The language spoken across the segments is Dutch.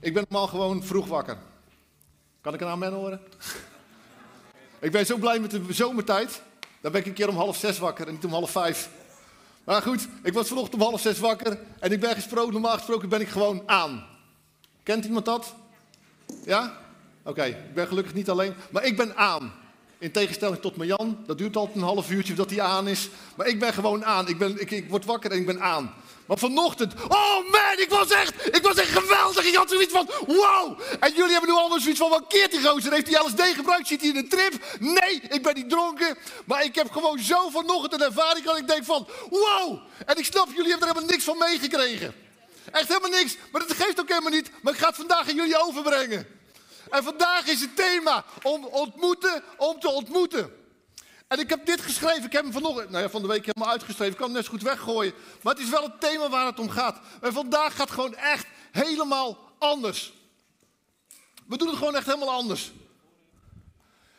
Ik ben normaal gewoon vroeg wakker. Kan ik een amen horen? ik ben zo blij met de zomertijd. Dan ben ik een keer om half zes wakker en niet om half vijf. Maar goed, ik was vanochtend om half zes wakker en ik ben gesproken, normaal gesproken ben ik gewoon aan. Kent iemand dat? Ja? Oké, ik ben gelukkig niet alleen, maar ik ben aan. In tegenstelling tot Marjan, dat duurt altijd een half uurtje voordat hij aan is. Maar ik ben gewoon aan. Ik, ben, ik, ik word wakker en ik ben aan. Maar vanochtend, oh man, ik was echt, ik was echt geweldig. Ik had zoiets van, wow. En jullie hebben nu allemaal zoiets van, wat keert die gozer? Heeft hij LSD gebruikt? Zit hij in een trip? Nee, ik ben niet dronken. Maar ik heb gewoon zo vanochtend een ervaring dat ik denk van, wow. En ik snap, jullie hebben er helemaal niks van meegekregen. Echt helemaal niks. Maar dat geeft ook helemaal niet. Maar ik ga het vandaag aan jullie overbrengen. En vandaag is het thema om ontmoeten, om te ontmoeten. En ik heb dit geschreven, ik heb hem vanochtend, nou ja, van de week helemaal uitgeschreven, ik kan hem net zo goed weggooien. Maar het is wel het thema waar het om gaat. En vandaag gaat het gewoon echt helemaal anders. We doen het gewoon echt helemaal anders.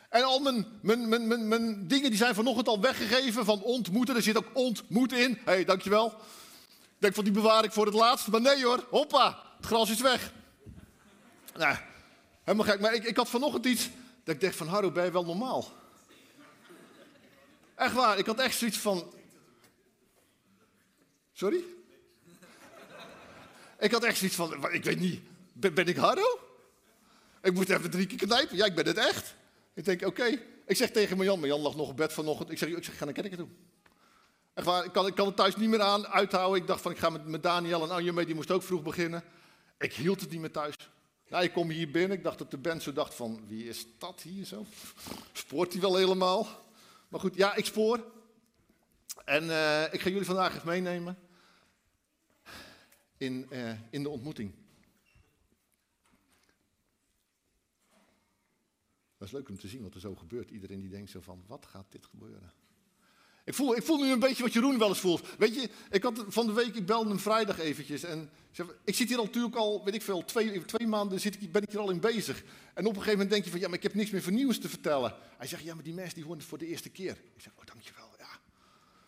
En al mijn, mijn, mijn, mijn, dingen die zijn vanochtend al weggegeven van ontmoeten. Er zit ook ontmoet in. Hé, hey, dankjewel. Ik denk van die bewaar ik voor het laatst. Maar nee hoor, hoppa, het gras is weg. Nou, helemaal gek. Maar ik, ik had vanochtend iets dat ik dacht van, Harro, ben je wel normaal? Echt waar, ik had echt zoiets van. Sorry? Ik had echt zoiets van, ik weet niet, ben, ik Harro? Ik moet even drie keer knijpen. Ja, ik ben het echt. Ik denk, oké. Ik zeg tegen Marjan, Marjan lag nog op bed vanochtend. Ik zeg, ik zeg ga naar kerken toe. Echt waar, ik kan, ik kan het thuis niet meer aan, uithouden. Ik dacht van, ik ga met, met Daniel en Anje mee, die moest ook vroeg beginnen. Ik hield het niet meer thuis. Nou, ik kom hier binnen. Ik dacht dat de band zo dacht van, wie is dat hier zo? Spoort hij wel helemaal? Maar goed, ja, ik spoor. En uh, ik ga jullie vandaag even meenemen in, uh, in de ontmoeting. Dat is leuk om te zien wat er zo gebeurt. Iedereen die denkt zo van, wat gaat dit gebeuren? Ik voel, ik voel nu een beetje wat Jeroen wel eens voelt. Weet je, ik had van de week, ik belde hem vrijdag eventjes. En ik zit hier al natuurlijk al, weet ik veel, twee, twee maanden zit ik, ben ik hier al in bezig. En op een gegeven moment denk je van, ja, maar ik heb niks meer vernieuws te vertellen. Hij zegt, ja, maar die mensen die horen het voor de eerste keer. Ik zeg, oh, dankjewel, ja.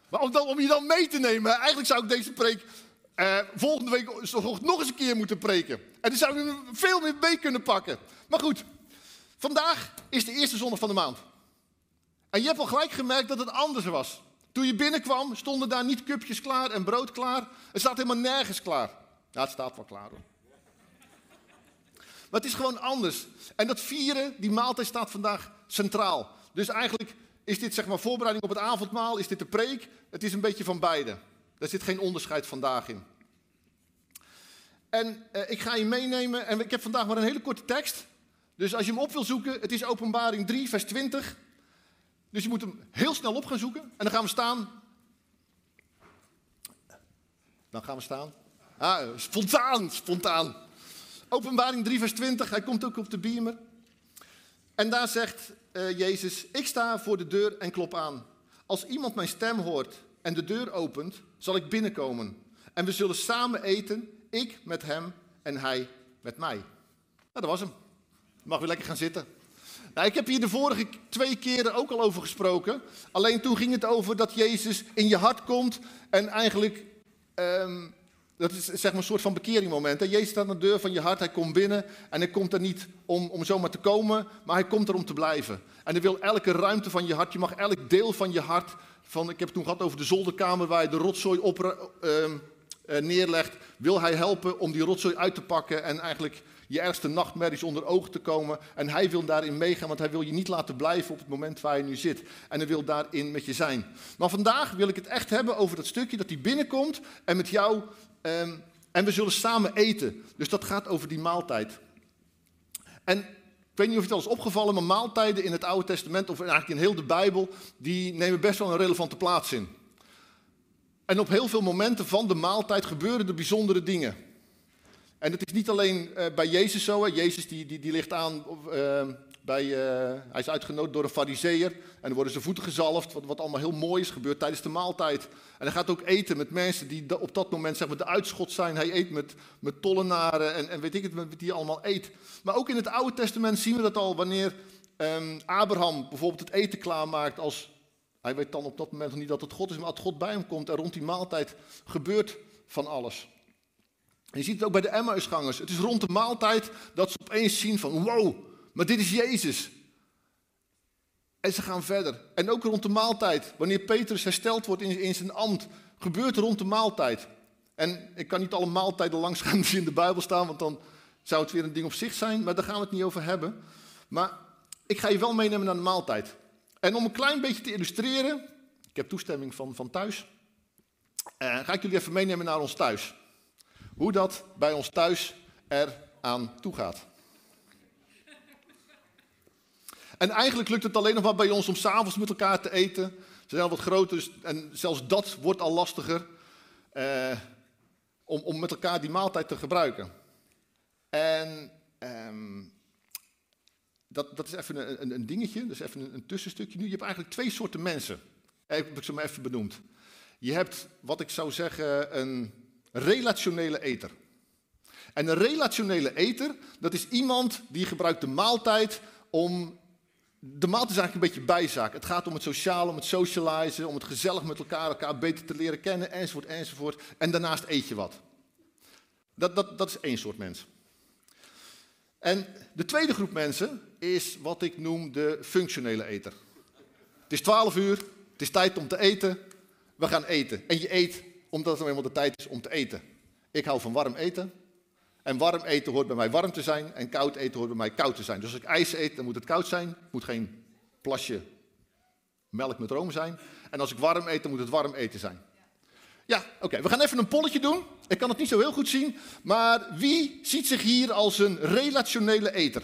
Maar om, je dan mee te nemen, eigenlijk zou ik deze preek uh, volgende week nog eens een keer moeten preken. En dan zou ik veel meer mee kunnen pakken. Maar goed, vandaag is de eerste zondag van de maand. En je hebt al gelijk gemerkt dat het anders was. Toen je binnenkwam, stonden daar niet cupjes klaar en brood klaar. Het staat helemaal nergens klaar. Ja, het staat wel klaar hoor. Maar het is gewoon anders. En dat vieren, die maaltijd staat vandaag centraal. Dus eigenlijk is dit zeg maar voorbereiding op het avondmaal, is dit de preek. Het is een beetje van beide. Daar zit geen onderscheid vandaag in. En eh, ik ga je meenemen, en ik heb vandaag maar een hele korte tekst. Dus als je hem op wil zoeken, het is openbaring 3, vers 20. Dus je moet hem heel snel op gaan zoeken. En dan gaan we staan. Dan gaan we staan. Ah, spontaan, spontaan. Openbaring 3, vers 20. Hij komt ook op de beamer. En daar zegt uh, Jezus: Ik sta voor de deur en klop aan. Als iemand mijn stem hoort en de deur opent, zal ik binnenkomen. En we zullen samen eten, ik met hem en hij met mij. Nou, dat was hem. Je mag weer lekker gaan zitten. Nou, ik heb hier de vorige twee keren ook al over gesproken. Alleen toen ging het over dat Jezus in je hart komt en eigenlijk, um, dat is zeg maar een soort van bekeringmoment. Hè? Jezus staat aan de deur van je hart, hij komt binnen en hij komt er niet om, om zomaar te komen, maar hij komt er om te blijven. En hij wil elke ruimte van je hart, je mag elk deel van je hart, van, ik heb het toen gehad over de zolderkamer waar je de rotzooi uh, uh, neerlegt, wil hij helpen om die rotzooi uit te pakken en eigenlijk je ergste nachtmerries onder ogen te komen. En hij wil daarin meegaan, want hij wil je niet laten blijven op het moment waar je nu zit. En hij wil daarin met je zijn. Maar vandaag wil ik het echt hebben over dat stukje dat hij binnenkomt en met jou. Um, en we zullen samen eten. Dus dat gaat over die maaltijd. En ik weet niet of het al is opgevallen, maar maaltijden in het Oude Testament, of eigenlijk in heel de Bijbel, die nemen best wel een relevante plaats in. En op heel veel momenten van de maaltijd gebeuren er bijzondere dingen. En het is niet alleen uh, bij Jezus zo. Hè. Jezus die, die, die ligt aan uh, bij, uh, hij is uitgenodigd door een fariseer. En dan worden zijn voeten gezalfd, wat, wat allemaal heel mooi is, gebeurt tijdens de maaltijd. En hij gaat ook eten met mensen die op dat moment zeg maar, de uitschot zijn. Hij eet met, met tollenaren en, en weet ik het, met die allemaal eet. Maar ook in het Oude Testament zien we dat al wanneer um, Abraham bijvoorbeeld het eten klaarmaakt als... Hij weet dan op dat moment nog niet dat het God is, maar als God bij hem komt en rond die maaltijd gebeurt van alles. En je ziet het ook bij de Emmausgangers. Het is rond de maaltijd dat ze opeens zien van wow, maar dit is Jezus. En ze gaan verder. En ook rond de maaltijd, wanneer Petrus hersteld wordt in, zijn ambt, gebeurt rond de maaltijd. En ik kan niet alle maaltijden langs gaan die in de Bijbel staan, want dan zou het weer een ding op zich zijn, maar daar gaan we het niet over hebben. Maar ik ga je wel meenemen naar de maaltijd. En om een klein beetje te illustreren, ik heb toestemming van, van thuis, eh, ga ik jullie even meenemen naar ons thuis. Hoe dat bij ons thuis er aan toe gaat. En eigenlijk lukt het alleen nog maar bij ons om s'avonds met elkaar te eten. Ze zijn wat groter dus, en zelfs dat wordt al lastiger. Eh, om, om met elkaar die maaltijd te gebruiken. En ehm, dat, dat is even een, een, dingetje, dus even een, een, tussenstukje. Nu, je hebt eigenlijk twee soorten mensen. Heb ik ze maar even benoemd. Je hebt wat ik zou zeggen een relationele eter. En een relationele eter, dat is iemand die gebruikt de maaltijd om. De maaltijd is eigenlijk een beetje bijzaak. Het gaat om het sociale, om het socializen, om het gezellig met elkaar, elkaar beter te leren kennen, enzovoort, enzovoort. En daarnaast eet je wat. Dat, dat, dat is één soort mens. En de tweede groep mensen is wat ik noem de functionele eter. Het is 12 uur, het is tijd om te eten, we gaan eten. En je eet omdat het nou eenmaal de tijd is om te eten. Ik hou van warm eten. En warm eten hoort bij mij warm te zijn. En koud eten hoort bij mij koud te zijn. Dus als ik ijs eet, dan moet het koud zijn. Het moet geen plasje melk met room zijn. En als ik warm eet, dan moet het warm eten zijn. Ja, oké. We gaan even een polletje doen. Ik kan het niet zo heel goed zien. Maar wie ziet zich hier als een relationele eter?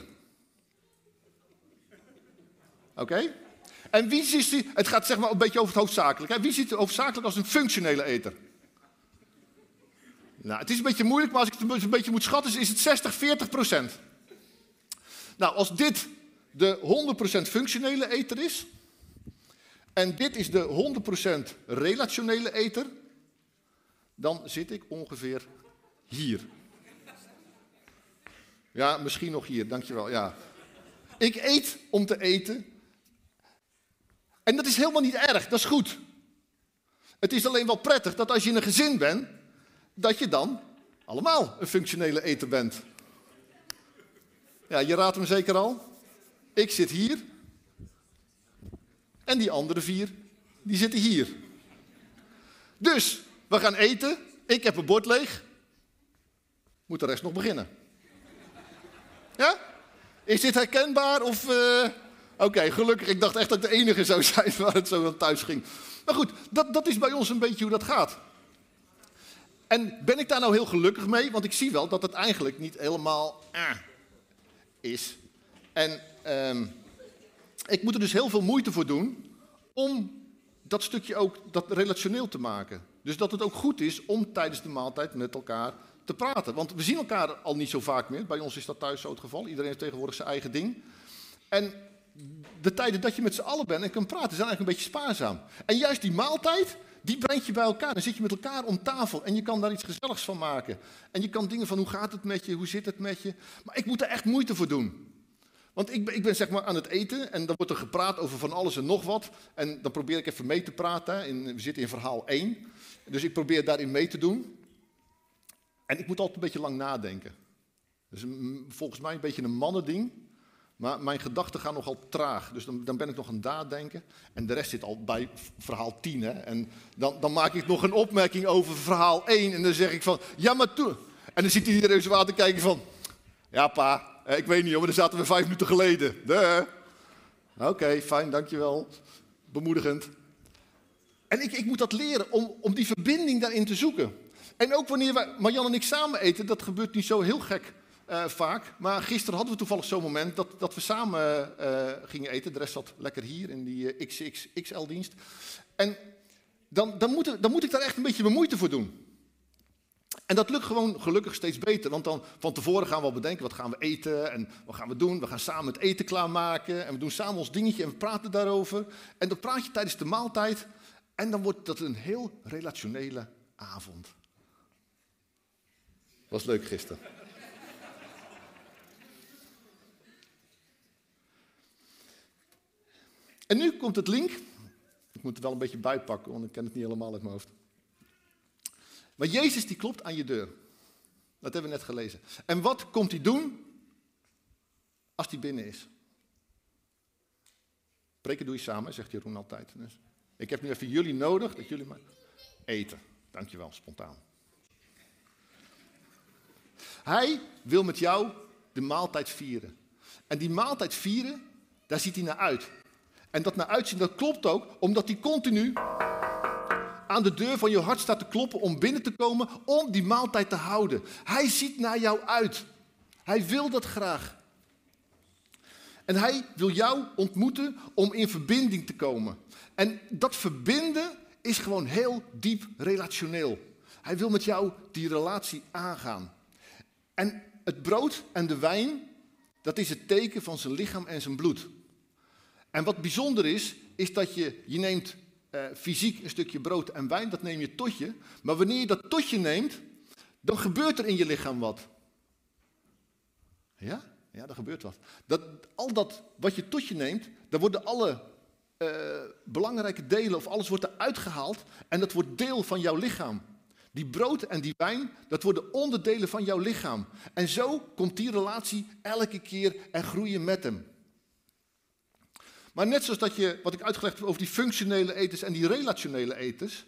Oké. En wie ziet het gaat zeg maar een beetje over het hoofdzakelijk. Wie ziet zich hoofdzakelijk als een functionele eter? Nou, het is een beetje moeilijk, maar als ik het een beetje moet schatten, is het 60, 40 procent. Nou, als dit de 100% functionele eter is, en dit is de 100% relationele eter, dan zit ik ongeveer hier. Ja, misschien nog hier, dankjewel. Ja. Ik eet om te eten. En dat is helemaal niet erg, dat is goed. Het is alleen wel prettig dat als je in een gezin bent, dat je dan allemaal een functionele eter bent. Ja, je raadt hem zeker al. Ik zit hier. En die andere vier, die zitten hier. Dus, we gaan eten. Ik heb een bord leeg. Moet de rest nog beginnen. Ja? Is dit herkenbaar of... Uh... Oké, gelukkig. Ik dacht echt dat ik de enige zou zijn waar het zo thuis ging. Maar goed, dat, dat is bij ons een beetje hoe dat gaat. En ben ik daar nou heel gelukkig mee? Want ik zie wel dat het eigenlijk niet helemaal is. En um, ik moet er dus heel veel moeite voor doen om dat stukje ook dat relationeel te maken. Dus dat het ook goed is om tijdens de maaltijd met elkaar te praten. Want we zien elkaar al niet zo vaak meer. Bij ons is dat thuis zo het geval. Iedereen heeft tegenwoordig zijn eigen ding. En de tijden dat je met z'n allen bent en kan praten zijn eigenlijk een beetje spaarzaam. En juist die maaltijd, die brengt je bij elkaar. Dan zit je met elkaar om tafel en je kan daar iets gezelligs van maken. En je kan dingen van hoe gaat het met je, hoe zit het met je. Maar ik moet er echt moeite voor doen. Want ik ben, ik ben zeg maar aan het eten en dan wordt er gepraat over van alles en nog wat. En dan probeer ik even mee te praten. In, we zitten in verhaal 1. Dus ik probeer daarin mee te doen. En ik moet altijd een beetje lang nadenken. Dus volgens mij een beetje een mannending. Maar mijn gedachten gaan nogal traag. Dus dan, dan ben ik nog aan nadenken. En de rest zit al bij verhaal 10. Hè? En dan, dan maak ik nog een opmerking over verhaal 1. En dan zeg ik van, ja maar toen. En dan ziet iedereen zo aan te kijken van, ja pa, ik weet niet hoor, maar daar zaten we vijf minuten geleden. Oké, fijn, dankjewel. Bemoedigend. En ik, ik moet dat leren om, om die verbinding daarin te zoeken. En ook wanneer wij, Marjan en ik samen eten, dat gebeurt niet zo heel gek uh, vaak. Maar gisteren hadden we toevallig zo'n moment dat, dat we samen uh, gingen eten. De rest zat lekker hier in die uh, XXXL-dienst. En dan, dan, moet, dan moet ik daar echt een beetje mijn moeite voor doen. En dat lukt gewoon gelukkig steeds beter. Want dan van tevoren gaan we al bedenken, wat gaan we eten en wat gaan we doen? We gaan samen het eten klaarmaken en we doen samen ons dingetje en we praten daarover. En dan praat je tijdens de maaltijd en dan wordt dat een heel relationele avond. Was leuk gisteren. En nu komt het link. Ik moet het wel een beetje bijpakken, want ik ken het niet helemaal uit mijn hoofd. Maar Jezus die klopt aan je deur. Dat hebben we net gelezen. En wat komt hij doen als hij binnen is? Preken doe je samen, zegt Jeroen altijd. Dus ik heb nu even jullie nodig, dat jullie maar eten. Dankjewel, spontaan. Hij wil met jou de maaltijd vieren. En die maaltijd vieren, daar ziet hij naar uit. En dat naar uitzien, dat klopt ook, omdat hij continu aan de deur van je hart staat te kloppen om binnen te komen, om die maaltijd te houden. Hij ziet naar jou uit. Hij wil dat graag. En hij wil jou ontmoeten om in verbinding te komen. En dat verbinden is gewoon heel diep relationeel. Hij wil met jou die relatie aangaan. En het brood en de wijn, dat is het teken van zijn lichaam en zijn bloed. En wat bijzonder is, is dat je, je neemt uh, fysiek een stukje brood en wijn, dat neem je tot je. Maar wanneer je dat tot je neemt, dan gebeurt er in je lichaam wat. Ja? Ja, er gebeurt wat. Dat, al dat wat je tot je neemt, daar worden alle uh, belangrijke delen of alles wordt eruit gehaald en dat wordt deel van jouw lichaam. Die brood en die wijn, dat worden onderdelen van jouw lichaam. En zo komt die relatie elke keer en groeien met hem. Maar net zoals dat je, wat ik uitgelegd heb over die functionele eters en die relationele eters,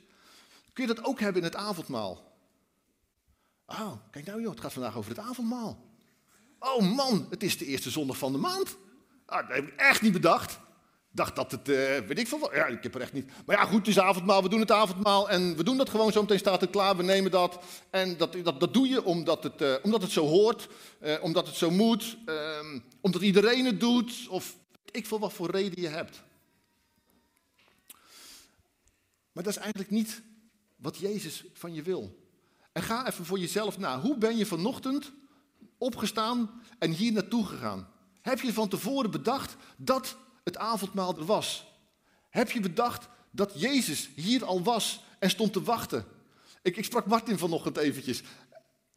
kun je dat ook hebben in het avondmaal. Oh, kijk nou joh, het gaat vandaag over het avondmaal. Oh man, het is de eerste zondag van de maand. Ah, dat heb ik echt niet bedacht dacht dat het, uh, weet ik veel Ja, ik heb er echt niet. Maar ja, goed, het is avondmaal, we doen het avondmaal en we doen dat gewoon zo meteen staat het klaar, we nemen dat. En dat, dat, dat doe je omdat het, uh, omdat het zo hoort, uh, omdat het zo moet, ehm, omdat iedereen het doet, of ik veel wat voor reden je hebt. Maar dat is eigenlijk niet wat Jezus van je wil. En ga even voor jezelf na. Hoe ben je vanochtend opgestaan en hier naartoe gegaan? Heb je van tevoren bedacht dat het avondmaal er was? Heb je bedacht dat Jezus hier al was en stond te wachten? Ik, ik sprak Martin vanochtend eventjes.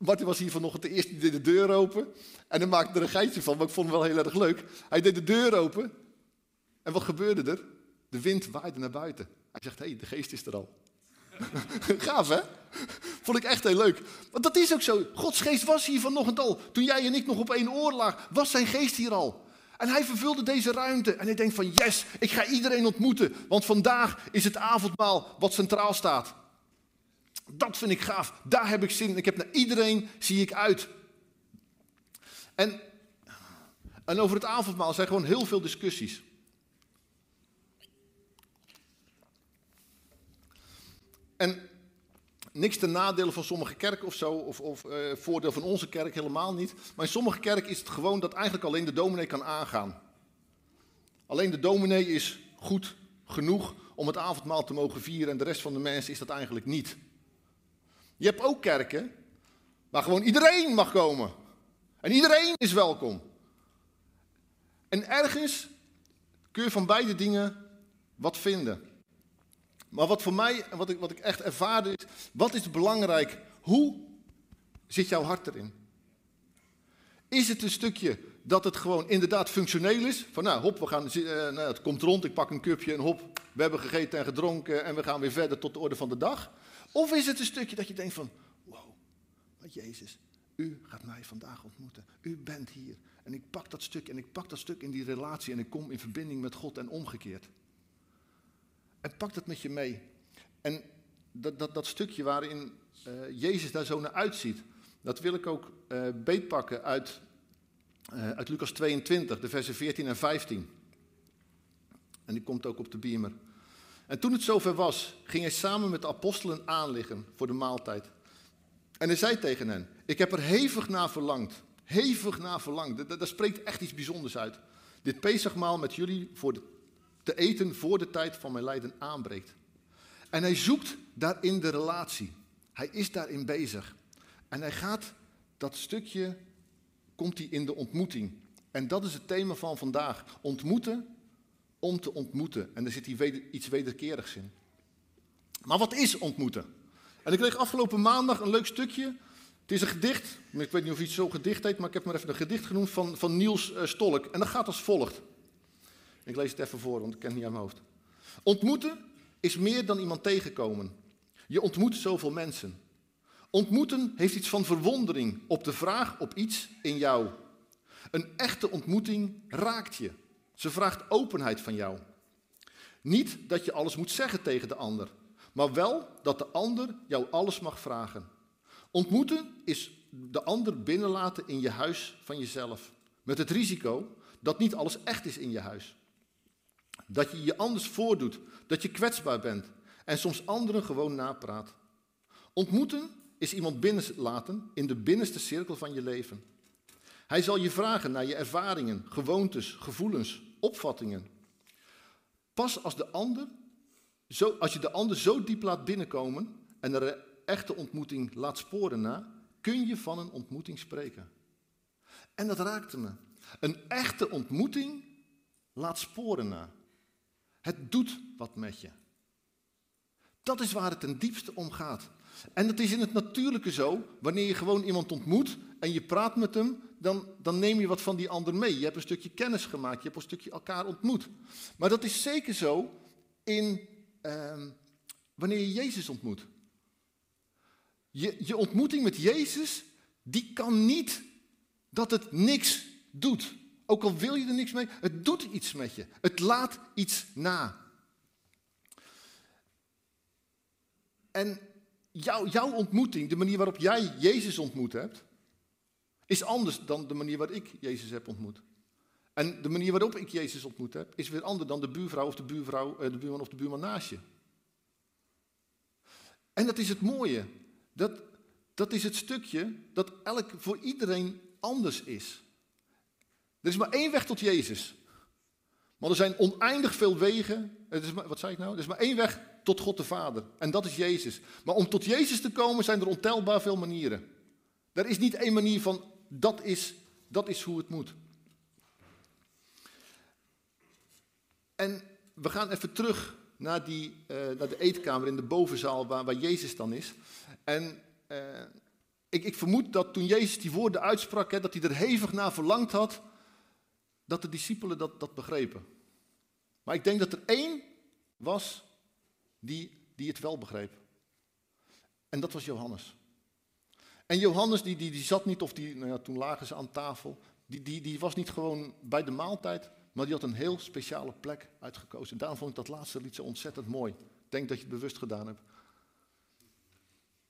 Martin was hier vanochtend de eerste die deed de deur open. En hij maakte er een geitje van, maar ik vond hem wel heel erg leuk. Hij deed de deur open. En wat gebeurde er? De wind waaide naar buiten. Hij zegt, hé, hey, de geest is er al. Gaaf, hè? Vond ik echt heel leuk. Want dat is ook zo. Gods geest was hier vanochtend al. Toen jij en ik nog op één oor lagen, was zijn geest hier al. En hij vervulde deze ruimte. En hij denkt van yes, ik ga iedereen ontmoeten. Want vandaag is het avondmaal wat centraal staat. Dat vind ik gaaf. Daar heb ik zin in. Ik heb naar iedereen zie ik uit. En, en over het avondmaal zijn gewoon heel veel discussies. En Niks ten nadele van sommige kerken of zo, of, of uh, voordeel van onze kerk helemaal niet. Maar in sommige kerken is het gewoon dat eigenlijk alleen de dominee kan aangaan. Alleen de dominee is goed genoeg om het avondmaal te mogen vieren en de rest van de mensen is dat eigenlijk niet. Je hebt ook kerken waar gewoon iedereen mag komen. En iedereen is welkom. En ergens kun je van beide dingen wat vinden. Maar wat voor mij, en wat ik, wat ik echt ervaarde is, wat is belangrijk? Hoe zit jouw hart erin? Is het een stukje dat het gewoon inderdaad functioneel is? Van nou, hop, we gaan, uh, nou, het komt rond, ik pak een cupje en hop, we hebben gegeten en gedronken en we gaan weer verder tot de orde van de dag. Of is het een stukje dat je denkt van, wow, wat Jezus, u gaat mij vandaag ontmoeten. U bent hier. En ik pak dat stuk en ik pak dat stuk in die relatie en ik kom in verbinding met God en omgekeerd. En pak dat met je mee. En dat, dat, dat stukje waarin uh, Jezus daar zo naar uitziet, dat wil ik ook uh, beetpakken uit, uh, uit Lucas 22, de versen 14 en 15. En die komt ook op de beamer. En toen het zover was, ging hij samen met de apostelen aanliggen voor de maaltijd. En hij zei tegen hen: Ik heb er hevig naar verlangd. Hevig naar verlangd. Daar spreekt echt iets bijzonders uit. Dit Pesachmaal met jullie voor de te eten voor de tijd van mijn lijden aanbreekt. En hij zoekt daarin de relatie. Hij is daarin bezig. En hij gaat dat stukje, komt hij in de ontmoeting. En dat is het thema van vandaag. Ontmoeten om te ontmoeten. En er zit hier iets wederkerigs in. Maar wat is ontmoeten? En ik kreeg afgelopen maandag een leuk stukje. Het is een gedicht. Ik weet niet of iets zo gedicht heet, maar ik heb maar even een gedicht genoemd van, van Niels uh, Stolk. En dat gaat als volgt. Ik lees het even voor, want ik ken het niet aan mijn hoofd. Ontmoeten is meer dan iemand tegenkomen. Je ontmoet zoveel mensen. Ontmoeten heeft iets van verwondering op de vraag op iets in jou. Een echte ontmoeting raakt je. Ze vraagt openheid van jou. Niet dat je alles moet zeggen tegen de ander, maar wel dat de ander jou alles mag vragen. Ontmoeten is de ander binnenlaten in je huis van jezelf. Met het risico dat niet alles echt is in je huis. Dat je je anders voordoet, dat je kwetsbaar bent en soms anderen gewoon napraat. Ontmoeten is iemand binnenlaten in de binnenste cirkel van je leven. Hij zal je vragen naar je ervaringen, gewoontes, gevoelens, opvattingen. Pas als, de ander, zo, als je de ander zo diep laat binnenkomen en een echte ontmoeting laat sporen na, kun je van een ontmoeting spreken. En dat raakte me. Een echte ontmoeting laat sporen na. Het doet wat met je. Dat is waar het ten diepste om gaat. En dat is in het natuurlijke zo, wanneer je gewoon iemand ontmoet en je praat met hem, dan, dan neem je wat van die ander mee. Je hebt een stukje kennis gemaakt, je hebt een stukje elkaar ontmoet. Maar dat is zeker zo in, ehm, wanneer je Jezus ontmoet. Je, je ontmoeting met Jezus, die kan niet dat het niks doet. Ook al wil je er niks mee, het doet iets met je. Het laat iets na. En jouw, jouw ontmoeting, de manier waarop jij Jezus ontmoet hebt, is anders dan de manier waarop ik Jezus heb ontmoet. En de manier waarop ik Jezus ontmoet heb, is weer anders dan de buurvrouw of de, buurvrouw, eh, de buurman of de buurman naast je. En dat is het mooie. Dat, dat is het stukje dat elk voor iedereen anders is. Er is maar één weg tot Jezus. Maar er zijn oneindig veel wegen. Het is maar, wat zei ik nou? Er is maar één weg tot God de Vader. En dat is Jezus. Maar om tot Jezus te komen zijn er ontelbaar veel manieren. Er is niet één manier van dat is, dat is hoe het moet. En we gaan even terug naar, die, uh, naar de eetkamer in de bovenzaal waar, waar Jezus dan is. En uh, ik, ik, vermoed dat toen Jezus die woorden uitsprak, hè, dat hij er hevig naar verlangd had, dat de discipelen dat, dat begrepen. Maar ik denk dat er één was die, die het wel begreep. En dat was Johannes. En Johannes die, die, die zat niet, of die, nou ja, toen lagen ze aan tafel, die, die, die was niet gewoon bij de maaltijd, maar die had een heel speciale plek uitgekozen. En daarom vond ik dat laatste lied zo ontzettend mooi. Ik denk dat je het bewust gedaan hebt.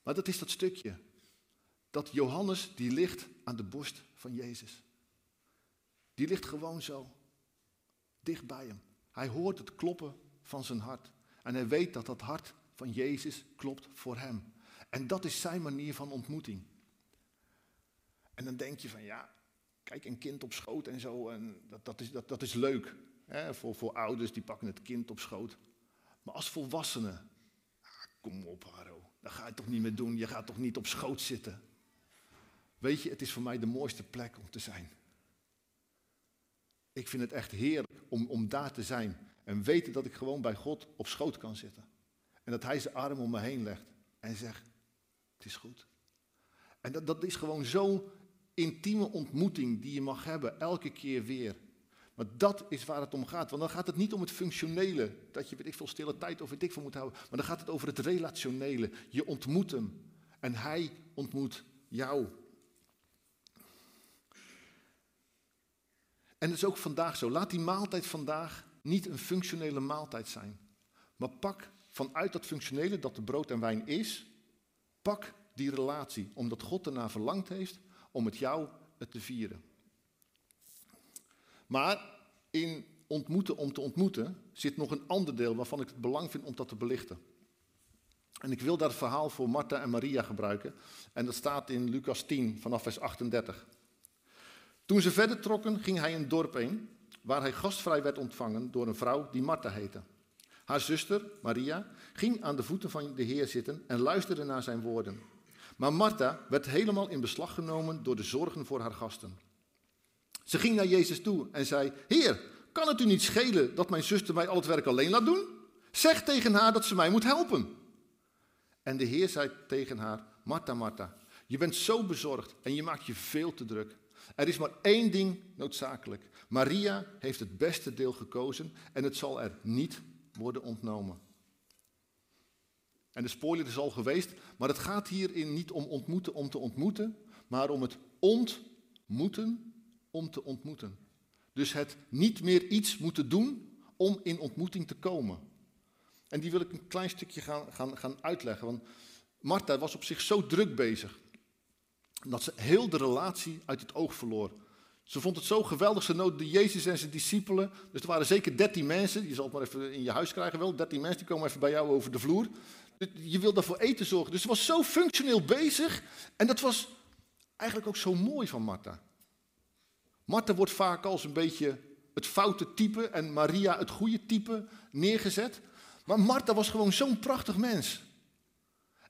Maar dat is dat stukje. Dat Johannes, die ligt aan de borst van Jezus. Die ligt gewoon zo, dicht bij hem. Hij hoort het kloppen van zijn hart. En hij weet dat dat hart van Jezus klopt voor hem. En dat is zijn manier van ontmoeting. En dan denk je van ja, kijk, een kind op schoot en zo, en dat, dat, is, dat, dat is leuk. Hè, voor, voor ouders die pakken het kind op schoot. Maar als volwassene, ah, kom op Haro, dat ga je toch niet meer doen, je gaat toch niet op schoot zitten. Weet je, het is voor mij de mooiste plek om te zijn. Ik vind het echt heerlijk om, om daar te zijn en weten dat ik gewoon bij God op schoot kan zitten. En dat Hij zijn arm om me heen legt en zegt, het is goed. En dat, dat is gewoon zo'n intieme ontmoeting die je mag hebben, elke keer weer. Maar dat is waar het om gaat. Want dan gaat het niet om het functionele, dat je weet ik veel stille tijd of weet ik veel moet houden. Maar dan gaat het over het relationele. Je ontmoet hem en hij ontmoet jou. En dat is ook vandaag zo. Laat die maaltijd vandaag niet een functionele maaltijd zijn. Maar pak vanuit dat functionele dat de brood en wijn is, pak die relatie, omdat God ernaar verlangd heeft om het jou te vieren. Maar in ontmoeten om te ontmoeten zit nog een ander deel waarvan ik het belang vind om dat te belichten. En ik wil daar het verhaal voor Martha en Maria gebruiken. En dat staat in Lucas 10 vanaf vers 38. Toen ze verder trokken, ging hij een dorp heen, waar hij gastvrij werd ontvangen door een vrouw die Martha heette. Haar zuster, Maria, ging aan de voeten van de Heer zitten en luisterde naar zijn woorden. Maar Martha werd helemaal in beslag genomen door de zorgen voor haar gasten. Ze ging naar Jezus toe en zei: Heer, kan het u niet schelen dat mijn zuster mij al het werk alleen laat doen? Zeg tegen haar dat ze mij moet helpen. En de Heer zei tegen haar: Martha, Martha, je bent zo bezorgd en je maakt je veel te druk. Er is maar één ding noodzakelijk. Maria heeft het beste deel gekozen en het zal er niet worden ontnomen. En de spoiler is al geweest, maar het gaat hierin niet om ontmoeten om te ontmoeten, maar om het ontmoeten om te ontmoeten. Dus het niet meer iets moeten doen om in ontmoeting te komen. En die wil ik een klein stukje gaan, gaan, gaan uitleggen. Want Martha was op zich zo druk bezig dat ze heel de relatie uit het oog verloor. Ze vond het zo geweldig, ze nodigde Jezus en zijn discipelen. Dus er waren zeker dertien mensen, je zal het maar even in je huis krijgen wel. Dertien mensen die komen even bij jou over de vloer. Je wil daarvoor eten zorgen. Dus ze was zo functioneel bezig. En dat was eigenlijk ook zo mooi van Martha. Martha wordt vaak als een beetje het foute type en Maria het goede type neergezet. Maar Martha was gewoon zo'n prachtig mens.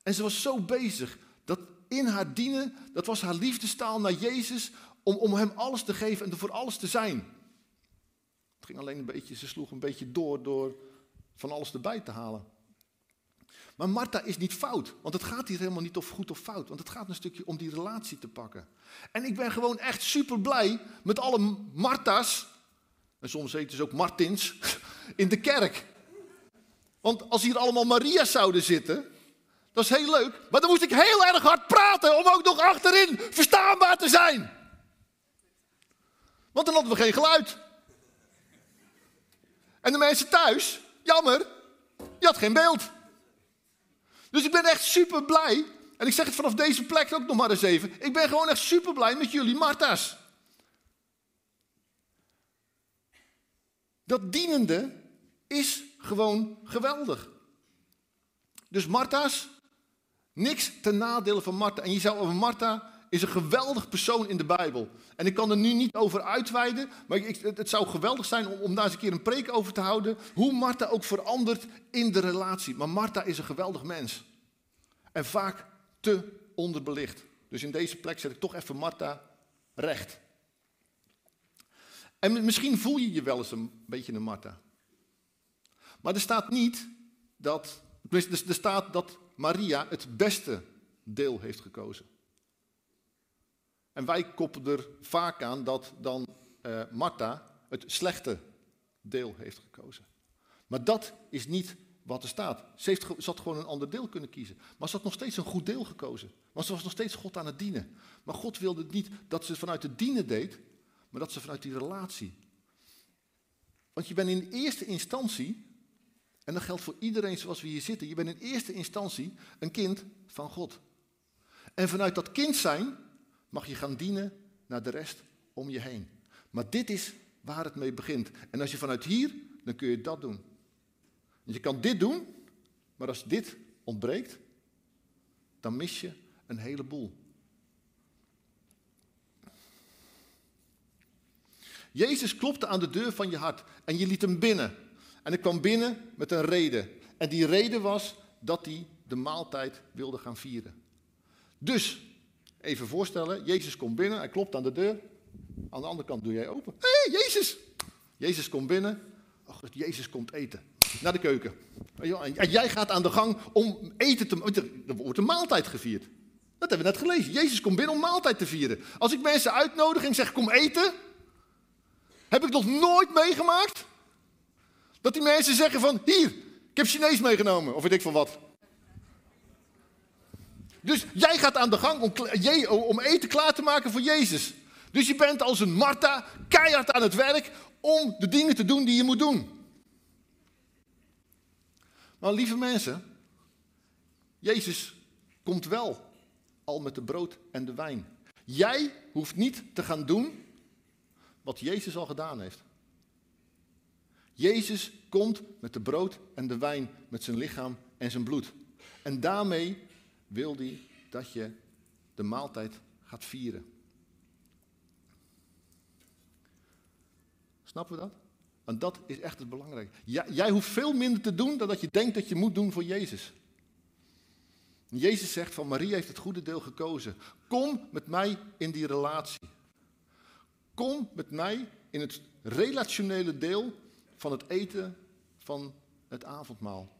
En ze was zo bezig dat in haar dienen, dat was haar liefdestaal naar Jezus, om, om hem alles te geven en voor alles te zijn. Het ging alleen een beetje, ze sloeg een beetje door door van alles erbij te halen. Maar Martha is niet fout, want het gaat hier helemaal niet of goed of fout, want het gaat een stukje om die relatie te pakken. En ik ben gewoon echt super blij met alle Martha's, en soms heet ze ook Martins, in de kerk. Want als hier allemaal Maria's zouden zitten, dat is heel leuk, maar dan moest ik heel erg hard praten om ook nog achterin verstaanbaar te zijn. Want dan hadden we geen geluid. En de mensen thuis, jammer, je had geen beeld. Dus ik ben echt super blij. En ik zeg het vanaf deze plek ook nog maar eens even. Ik ben gewoon echt super blij met jullie Martha's. Dat dienende is gewoon geweldig. Dus Martha's, niks ten nadele van Martha. En je zou over Martha is een geweldig persoon in de Bijbel. En ik kan er nu niet over uitweiden, maar ik, het, zou geweldig zijn om, om daar eens een keer een preek over te houden. Hoe Martha ook verandert in de relatie. Maar Martha is een geweldig mens. En vaak te onderbelicht. Dus in deze plek zet ik toch even Martha recht. En misschien voel je je wel eens een beetje een Martha. Maar er staat niet dat, er staat dat Maria het beste deel heeft gekozen. En wij koppelen er vaak aan dat dan uh, Martha het slechte deel heeft gekozen. Maar dat is niet wat er staat. Ze, heeft, had gewoon een ander deel kunnen kiezen. Maar ze had nog steeds een goed deel gekozen. Want ze was nog steeds God aan het dienen. Maar God wilde niet dat ze vanuit het dienen deed, maar dat ze vanuit die relatie. Want je bent in eerste instantie, en dat geldt voor iedereen zoals we hier zitten, je bent in eerste instantie een kind van God. En vanuit dat kind zijn mag je gaan dienen naar de rest om je heen. Maar dit is waar het mee begint. En als je vanuit hier, dan kun je dat doen. je kan dit doen, maar als dit ontbreekt, dan mis je een heleboel. Jezus klopte aan de deur van je hart en je liet hem binnen. En hij kwam binnen met een reden. En die reden was dat hij de maaltijd wilde gaan vieren. Dus Even voorstellen, Jezus komt binnen, hij klopt aan de deur. Aan de andere kant doe jij open. Hé, hey, Jezus! Jezus komt binnen. Och, Jezus komt eten. Naar de keuken. En jij gaat aan de gang om eten te... Er wordt een maaltijd gevierd. Dat hebben we net gelezen. Jezus komt binnen om maaltijd te vieren. Als ik mensen uitnodig en zeg, kom eten... Heb ik nog nooit meegemaakt... dat die mensen zeggen van, hier, ik heb Chinees meegenomen. Of weet ik van wat. Dus jij gaat aan de gang om, om eten klaar te maken voor Jezus. Dus je bent als een Martha keihard aan het werk om de dingen te doen die je moet doen. Maar lieve mensen, Jezus komt wel al met de brood en de wijn. Jij hoeft niet te gaan doen wat Jezus al gedaan heeft. Jezus komt met de brood en de wijn, met zijn lichaam en zijn bloed. En daarmee wil hij dat je de maaltijd gaat vieren. Snappen we dat? En dat is echt het belangrijke. Jij, hoeft veel minder te doen dan dat je denkt dat je moet doen voor Jezus. Jezus zegt van Maria heeft het goede deel gekozen. Kom met mij in die relatie. Kom met mij in het relationele deel van het eten van het avondmaal.